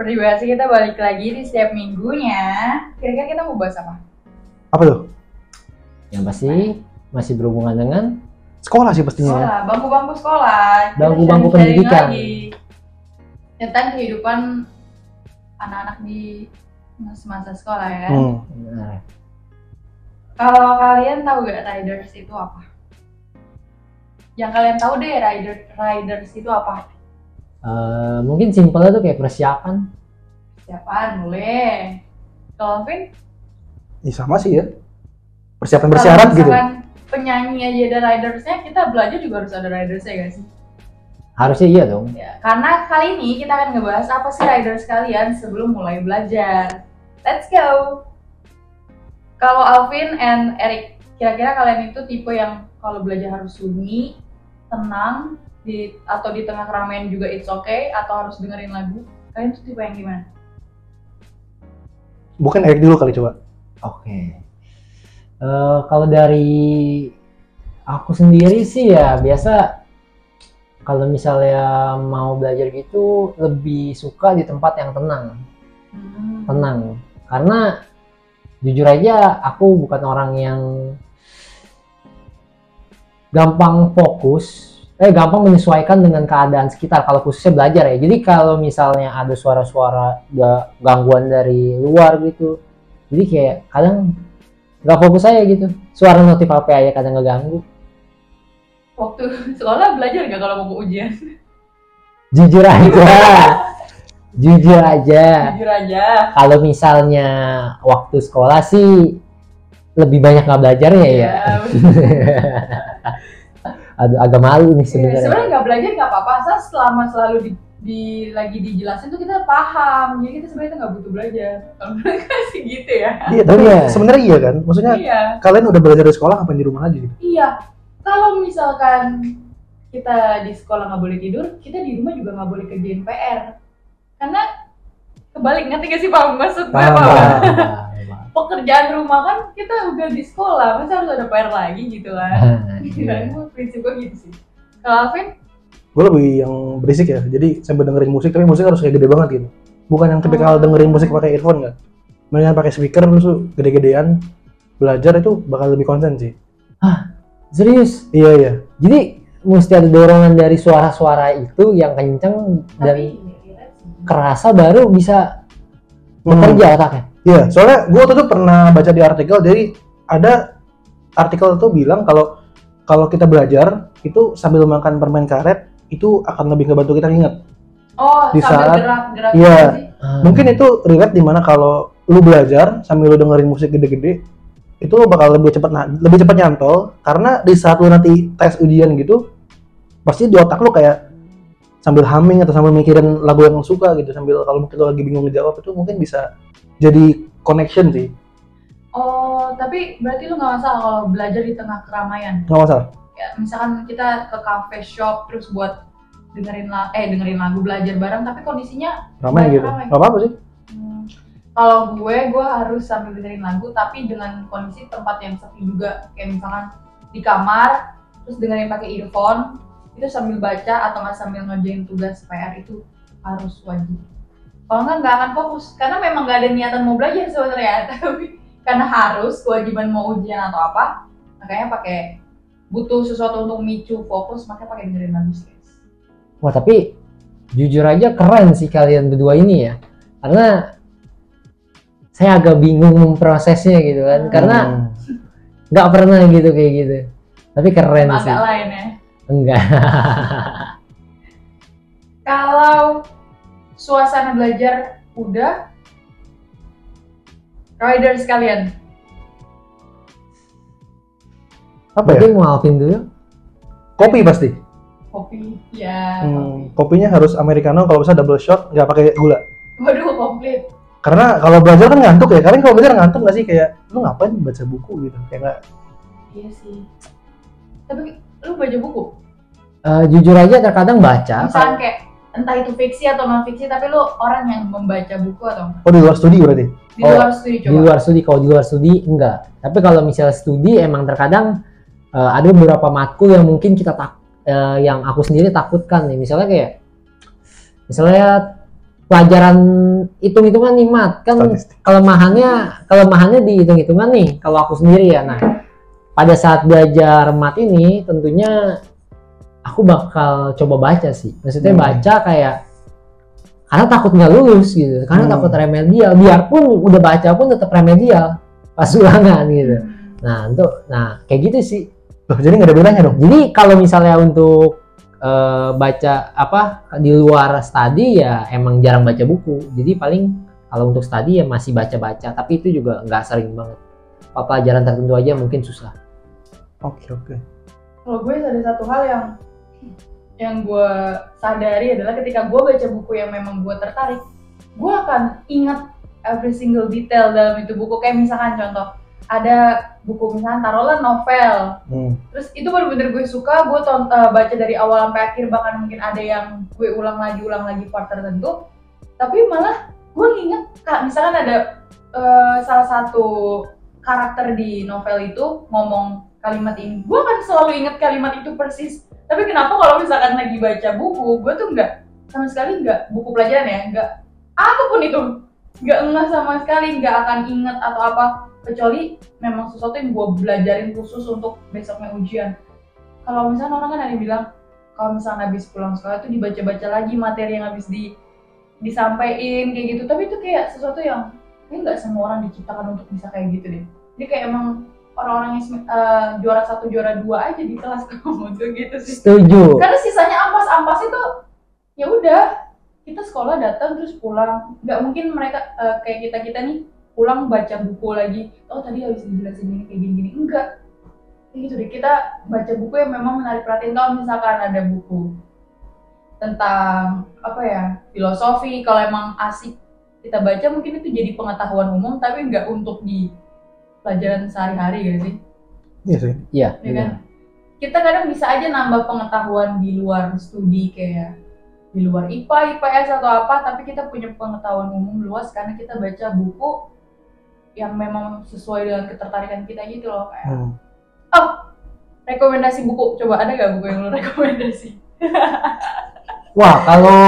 Seperti biasa kita balik lagi di setiap minggunya. Kira-kira kita mau bahas apa? Apa tuh? Yang pasti masih berhubungan dengan Sekolah sih pastinya ya. Sekolah, bangku-bangku sekolah. Bangku-bangku pendidikan. lagi Tentang kehidupan anak-anak di masa sekolah ya. Hmm. nah, Kalau kalian tahu gak riders itu apa? Yang kalian tahu deh rider riders itu apa? Eh, mungkin simpelnya tuh kayak persiapan. Siapaan boleh. Kalau Vin, Ya sama sih ya. Persiapan bersyarat gitu. penyanyi aja ada ridersnya, kita belajar juga harus ada ridersnya gak sih? Harusnya iya dong. Ya, karena kali ini kita akan ngebahas apa sih riders kalian sebelum mulai belajar. Let's go. Kalau Alvin and Eric, kira-kira kalian itu tipe yang kalau belajar harus sunyi, tenang, di atau di tengah keramaian juga it's okay atau harus dengerin lagu? Kalian tuh tipe yang gimana? Bukan Eric dulu kali coba. Oke. Eh, kalau dari aku sendiri sih ya biasa kalau misalnya mau belajar gitu lebih suka di tempat yang tenang. Hmm. tenang karena jujur aja aku bukan orang yang gampang fokus eh gampang menyesuaikan dengan keadaan sekitar kalau khususnya belajar ya jadi kalau misalnya ada suara-suara ga- gangguan dari luar gitu jadi kayak kadang nggak fokus aja gitu suara notif HP aja kadang ngeganggu Waktu sekolah belajar nggak kalau mau ujian? jujur aja jujur aja Jujur aja. kalau misalnya waktu sekolah sih lebih banyak nggak belajar ya ya. Aduh agak malu nih Iya, sebenarnya. Sebenarnya nggak belajar nggak apa-apa, asal selama selalu di, di lagi dijelasin tuh kita paham. Jadi kita sebenarnya nggak butuh belajar. Kalau mereka sih gitu ya. Iya, tapi Iya. sebenarnya iya kan. Maksudnya Iya. kalian udah belajar di sekolah ngapain di rumah aja gitu. Iya. Kalau misalkan kita di sekolah nggak boleh tidur, kita di rumah juga nggak boleh kerjain PR. Karena kebalik ngerti gak sih paham maksud gue Paham, paham? Pekerjaan rumah kan kita udah di sekolah, masa harus ada PR lagi gitu kan? Iya. Kan gue prinsip gue gitu sih. Kalau Alvin, Gue lebih yang berisik ya. Jadi sambil dengerin musik tapi musik harus kayak gede banget gitu. Bukan yang tipikal Oh. dengerin musik pakai earphone kan. Mendingan pakai speaker terus gede-gedean belajar itu bakal lebih konsen sih. Serius. Iya iya. Jadi mesti ada dorongan dari suara-suara itu yang kenceng dan tapi kerasa baru bisa Hmm. bekerja otaknya. Iya, soalnya gue tuh pernah baca di artikel jadi ada artikel tuh bilang kalau kalau kita belajar itu sambil makan permen karet itu akan lebih ngebantu kita ingat. Oh, Di sambil saat- gerak-gerak iya. gitu sih. Ah. Mungkin itu relate di mana kalau lu belajar sambil lu dengerin musik gede-gede itu lu bakal lebih cepat na- lebih cepat nyantol karena di saat lu nanti tes ujian gitu pasti di otak lu kayak sambil humming atau sambil mikirin lagu yang lu suka gitu sambil kalau mungkin lu lagi bingung ngejawab itu mungkin bisa jadi connection sih. Oh, tapi berarti lu nggak masalah kalau belajar di tengah keramaian. nggak masalah. Ya, misalkan kita ke cafe shop terus buat dengerin la eh dengerin lagu belajar bareng tapi kondisinya ramai gitu. ramai. nggak apa-apa sih. Hmm, kalau gue gue harus sambil dengerin lagu tapi dengan kondisi tempat yang sepi juga. Kayak misalkan di kamar terus dengerin pakai earphone itu sambil baca atau nggak sambil ngerjain tugas PR itu harus wajib kalau nggak nggak akan fokus karena memang nggak ada niatan mau belajar sebenarnya tapi karena harus kewajiban mau ujian atau apa makanya pakai butuh sesuatu untuk micu fokus makanya pakai dengerin lagu sih guys Wah tapi jujur aja keren sih kalian berdua ini ya. Karena saya agak bingung memprosesnya gitu kan. Karena Hmm. nggak pernah gitu kayak gitu. Tapi keren sih. agak lain ya Enggak. suasana belajar udah, riders kalian. apa ya Mungkin mau Alvin dulu. kopi pasti Kopi, ya. Hmm, kopinya harus americano kalau bisa double shot nggak pakai gula. Waduh, komplit. karena kalau belajar kan ngantuk ya kalian kalau belajar ngantuk nggak sih kayak lu ngapain baca buku gitu kayak nggak Iya sih. Tapi lu baca buku? Eh, jujur aja terkadang baca. Misalkan kayak entah itu fiksi atau non fiksi, tapi lu orang yang membaca buku atau enggak? oh di luar studi berarti Di Oh, luar studi Di coba. luar studi kalau di luar studi enggak. Tapi kalau misalnya studi emang terkadang eh, ada beberapa matkul yang mungkin kita tak eh, yang aku sendiri takutkan nih. Misalnya kayak misalnya pelajaran hitung-hitungan nih mat kan Statistik. kelemahannya kelemahannya di hitung-hitungan nih kalau aku sendiri ya nah pada saat belajar mat ini tentunya aku bakal coba baca sih maksudnya Hmm. baca kayak karena takut nggak lulus gitu karena Hmm. takut remedial biarpun udah baca pun tetap remedial pas ulangan gitu nah untuk nah kayak gitu sih Loh, jadi nggak ada bedanya dong jadi kalau misalnya untuk eh, baca apa di luar studi ya emang jarang baca buku. Jadi paling kalau untuk studi ya masih baca-baca, tapi itu juga nggak sering banget. Apa Pelajaran tertentu aja mungkin susah. oke oke Kalau gue ada satu hal yang yang gue sadari adalah ketika gue baca buku yang memang gue tertarik, gue akan ingat every single detail dalam itu buku. Kayak misalkan contoh, ada buku misalkan taruhlah novel, Hmm. terus itu bener-bener gue suka, gue ton- eh, baca dari awal sampai akhir, bahkan mungkin ada yang gue ulang lagi, ulang lagi part tertentu. Tapi malah gue nginget, kak, misalkan ada eh, salah satu karakter di novel itu ngomong kalimat ini, gue akan selalu inget kalimat itu persis. Tapi kenapa kalau misalkan lagi baca buku, gue tuh nggak sama sekali nggak buku pelajaran ya, nggak apa pun itu, nggak ngeh sama sekali, nggak akan inget atau apa kecuali memang sesuatu yang gue belajarin khusus untuk besoknya ujian. Kalau misalnya orang kan ada yang bilang kalau misalnya habis pulang sekolah itu dibaca-baca lagi materi yang habis di disampaikan kayak gitu. Tapi itu kayak sesuatu yang kayak nggak semua orang diciptakan untuk bisa kayak gitu deh. Jadi kayak emang orang-orang yang eh, juara satu juara dua aja di kelas kalau tuh gitu sih. Setuju. Karena sisanya ampas-ampas itu ya udah kita sekolah datang terus pulang. Nggak mungkin mereka eh, kayak kita kita nih pulang baca buku lagi. Oh tadi habis dijelasin ini kayak gini-gini. Enggak. Kayak gitu deh. Kita baca buku yang memang menarik perhatian. Kalau misalkan ada buku tentang apa ya filosofi, kalau emang asik kita baca mungkin itu jadi pengetahuan umum tapi nggak untuk di pelajaran sehari-hari gitu sih iya sih Iya. ya kan? benar. Kita kadang bisa aja nambah pengetahuan di luar studi kayak di luar IPA, IPS atau apa, tapi kita punya pengetahuan umum luas karena kita baca buku yang memang sesuai dengan ketertarikan kita gitu loh kayak Hmm. oh rekomendasi buku coba ada gak buku yang lo rekomendasi Wah kalau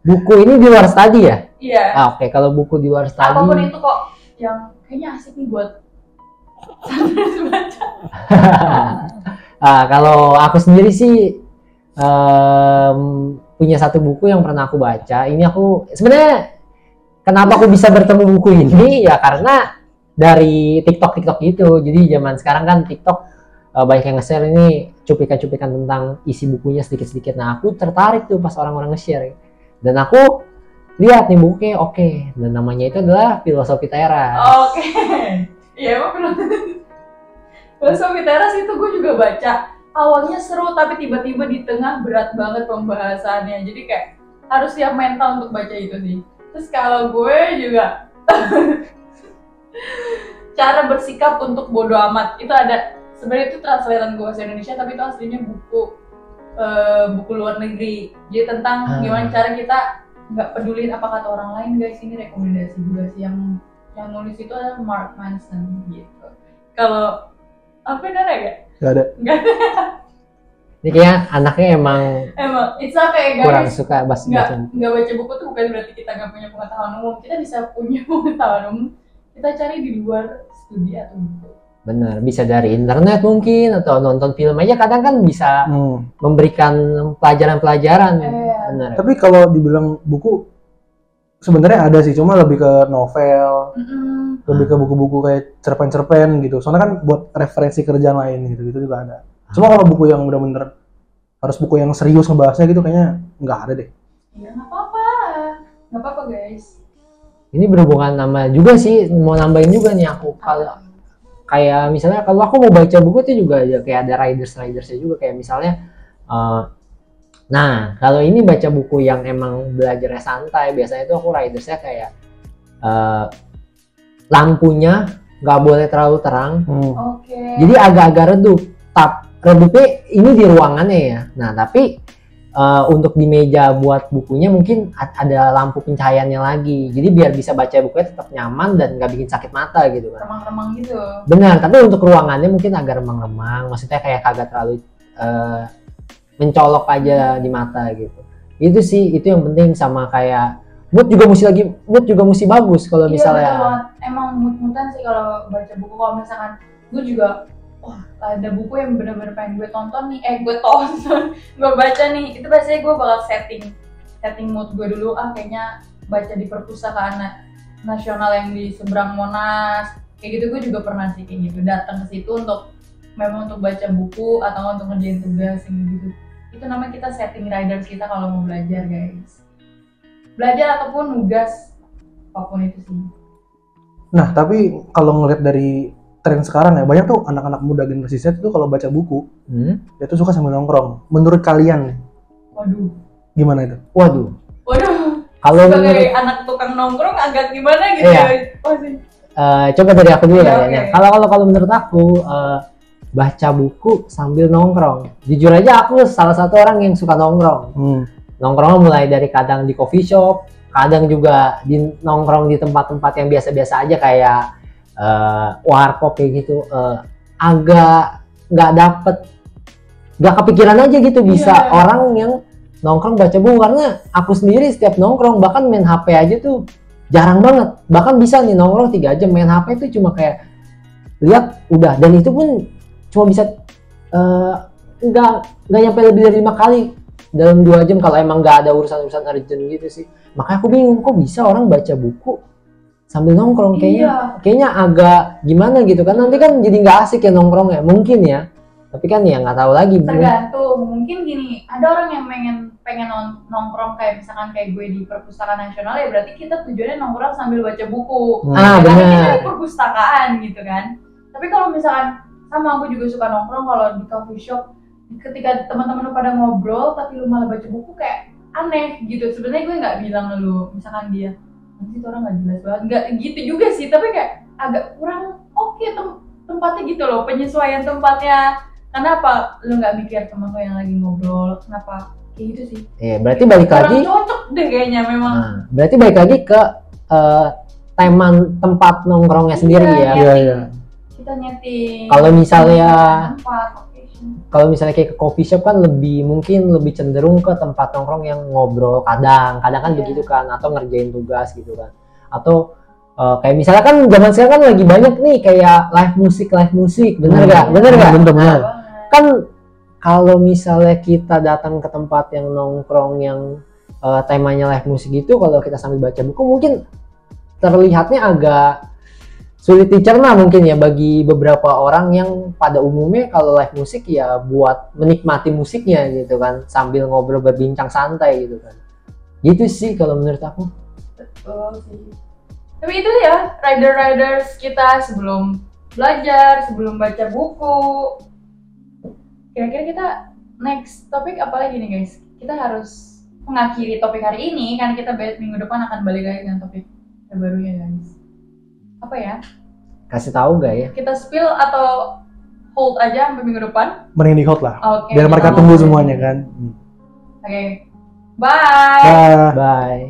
buku ini di luar studi ya? iya Ah, Oke kalau buku di luar apa pun studi. itu kok yang kayaknya asik nih buat baca ah, kalau aku sendiri sih em, punya satu buku yang pernah aku baca. Ini aku sebenarnya kenapa aku bisa bertemu buku ini ya karena dari TikTok TikTok gitu. Jadi zaman sekarang kan TikTok eh, banyak yang nge-share ini cuplikan-cuplikan tentang isi bukunya sedikit-sedikit. Nah aku tertarik tuh pas orang-orang nge-share dan aku lihat nih bukunya oke dan namanya itu adalah filosofi teras. Oke. Iya emang filosofi. Filosofi teras itu gue juga baca. Awalnya seru tapi tiba-tiba di tengah berat banget pembahasannya. Jadi kayak harus siap mental untuk baca itu sih. Terus kalau gue juga cara bersikap untuk bodo amat itu ada sebenarnya itu translatean gue bahasa Indonesia tapi itu aslinya buku eh, buku luar negeri. Jadi tentang Ah. gimana cara kita nggak peduli apa kata orang lain guys ini rekomendasi juga sih yang yang nulis itu adalah Mark Manson gitu. Kalau apa benar ya? gak? Gak ada Ini kayaknya anaknya emang emang it's okay kurang guys. suka bahas Nggak baca nggak baca buku tuh bukan berarti kita nggak punya pengetahuan umum. Kita bisa punya pengetahuan umum. Kita cari di luar studi atau buku. Bener, bisa dari internet mungkin atau nonton film aja kadang kan bisa Hmm. memberikan pelajaran-pelajaran. Iya. Bener. tapi kalau dibilang buku sebenarnya ada sih cuma lebih ke novel Mm-mm. lebih ke buku-buku kayak cerpen-cerpen gitu soalnya kan buat referensi kerjaan lain gitu gitu juga ada cuma kalau buku yang bener-bener harus buku yang serius ngebahasnya gitu kayaknya nggak ada deh Iya nggak apa-apa, nggak apa-apa guys. Ini berhubungan sama juga sih mau nambahin juga nih aku kalau kayak misalnya kalau aku mau baca buku itu juga ya kayak ada riders ridersnya juga kayak misalnya eh, nah kalau ini baca buku yang emang belajarnya santai biasanya itu aku ridersnya kayak eh, lampunya nggak boleh terlalu terang Hmm. Oke. jadi agak-agak redup tap redupnya ini di ruangannya ya nah tapi eh, untuk di meja buat bukunya mungkin ada lampu pencahayaannya lagi. Jadi biar bisa baca bukunya tetap nyaman dan nggak bikin sakit mata gitu kan remang-remang gitu. benar tapi untuk ruangannya mungkin agak remang-remang. Maksudnya kayak kagak terlalu eh, mencolok aja di mata gitu. Itu sih itu yang penting sama kayak mood juga mesti lagi mood juga mesti bagus kalau Iya, misalnya. betul emang mood-moodan sih kalau baca buku. Kalau misalkan gue juga wah ada buku yang bener-bener pengen gue tonton nih. Eh gue tonton. Gue baca nih. Itu biasanya gue bakal setting setting mood gue dulu. Ah kayaknya baca di perpustakaan na- nasional yang di seberang Monas. Kayak gitu gue juga pernah sih kayak gitu. Datang ke situ untuk memang untuk baca buku atau untuk ngerjain tugas kayak gitu. Itu namanya kita setting riders kita kalau mau belajar guys. Belajar ataupun nugas apa pun itu sih. Nah, tapi kalau ngeliat dari tren sekarang ya, banyak tuh anak-anak muda generasi Z itu kalau baca buku, Hmm? dia tuh suka sambil nongkrong. Menurut kalian, nih, waduh gimana itu? waduh Waduh, kalau sebagai menurut anak tukang nongkrong agak gimana gitu Iya. ya? Eh, coba dari aku dulu lah oke. ya kalau kalau kalau menurut aku eh, baca buku sambil nongkrong jujur aja aku salah satu orang yang suka nongkrong Hmm. nongkrong mulai dari kadang di coffee shop, kadang juga di nongkrong di tempat-tempat yang biasa-biasa aja kayak eh, warkop kayak gitu. Eh, agak nggak dapet, nggak kepikiran aja gitu bisa Iya. orang yang nongkrong baca buku karena aku sendiri setiap nongkrong bahkan main HP aja tuh jarang banget. Bahkan bisa nih nongkrong tiga jam main HP itu cuma kayak lihat udah dan itu pun cuma bisa eh, nggak nggak nyampe lebih dari lima kali dalam dua jam kalau emang nggak ada urusan-urusan urgent gitu sih makanya aku bingung kok bisa orang baca buku sambil nongkrong kayaknya Iya. kayaknya agak gimana gitu kan nanti kan jadi nggak asik ya nongkrong ya mungkin ya tapi kan ya nggak tahu lagi. Tergantung. Mungkin gini, ada orang yang pengen pengen nong- nongkrong kayak misalkan kayak gue di perpustakaan nasional ya berarti kita tujuannya nongkrong sambil baca buku. Hmm. ah Ya kan kita benar di perpustakaan gitu kan. Tapi kalau misalkan sama aku juga suka nongkrong kalau di coffee shop ketika teman-teman lu pada ngobrol tapi lu malah baca buku kayak aneh gitu. Sebenarnya gue nggak bilang lu misalkan dia nanti itu orang nggak jelas banget. Nggak gitu juga sih tapi kayak agak kurang oke tem- tempatnya gitu loh penyesuaian tempatnya. Kenapa lu nggak mikir teman lu yang lagi ngobrol kenapa? Kayak gitu sih. Iya, berarti balik kurang lagi cocok deh kayaknya memang. Nah, berarti balik lagi ke eh, teman tempat nongkrongnya sendiri Iya, ya. Iya, iya. kita nyeting Kalau misalnya tempat kalau misalnya kayak ke coffee shop kan lebih mungkin lebih cenderung ke tempat nongkrong yang ngobrol kadang kadang kan Iya. begitu kan atau ngerjain tugas gitu kan atau eh, kayak misalnya kan zaman sekarang kan lagi banyak nih kayak live musik live musik bener Hmm. gak bener Bener, gak bener, bener. banget. kan kalau misalnya kita datang ke tempat yang nongkrong yang eh, temanya live musik gitu kalau kita sambil baca buku mungkin terlihatnya agak sulit dicerna mungkin ya bagi beberapa orang yang pada umumnya kalau live musik ya buat menikmati musiknya gitu kan sambil ngobrol berbincang santai gitu kan gitu sih kalau menurut aku Betul. Tapi itu ya rider-riders kita sebelum belajar, sebelum baca buku. Kira-kira kita next topik apa lagi nih guys? Kita harus mengakhiri topik hari ini kan kita minggu depan akan balik lagi dengan topik terbarunya guys. Apa ya? kasih tahu gak ya Kita spill atau hold aja sampai minggu depan? Mending di hot lah. Oke. Biar mereka tunggu hold. semuanya kan. Hmm. Oke. Bye. Dah. bye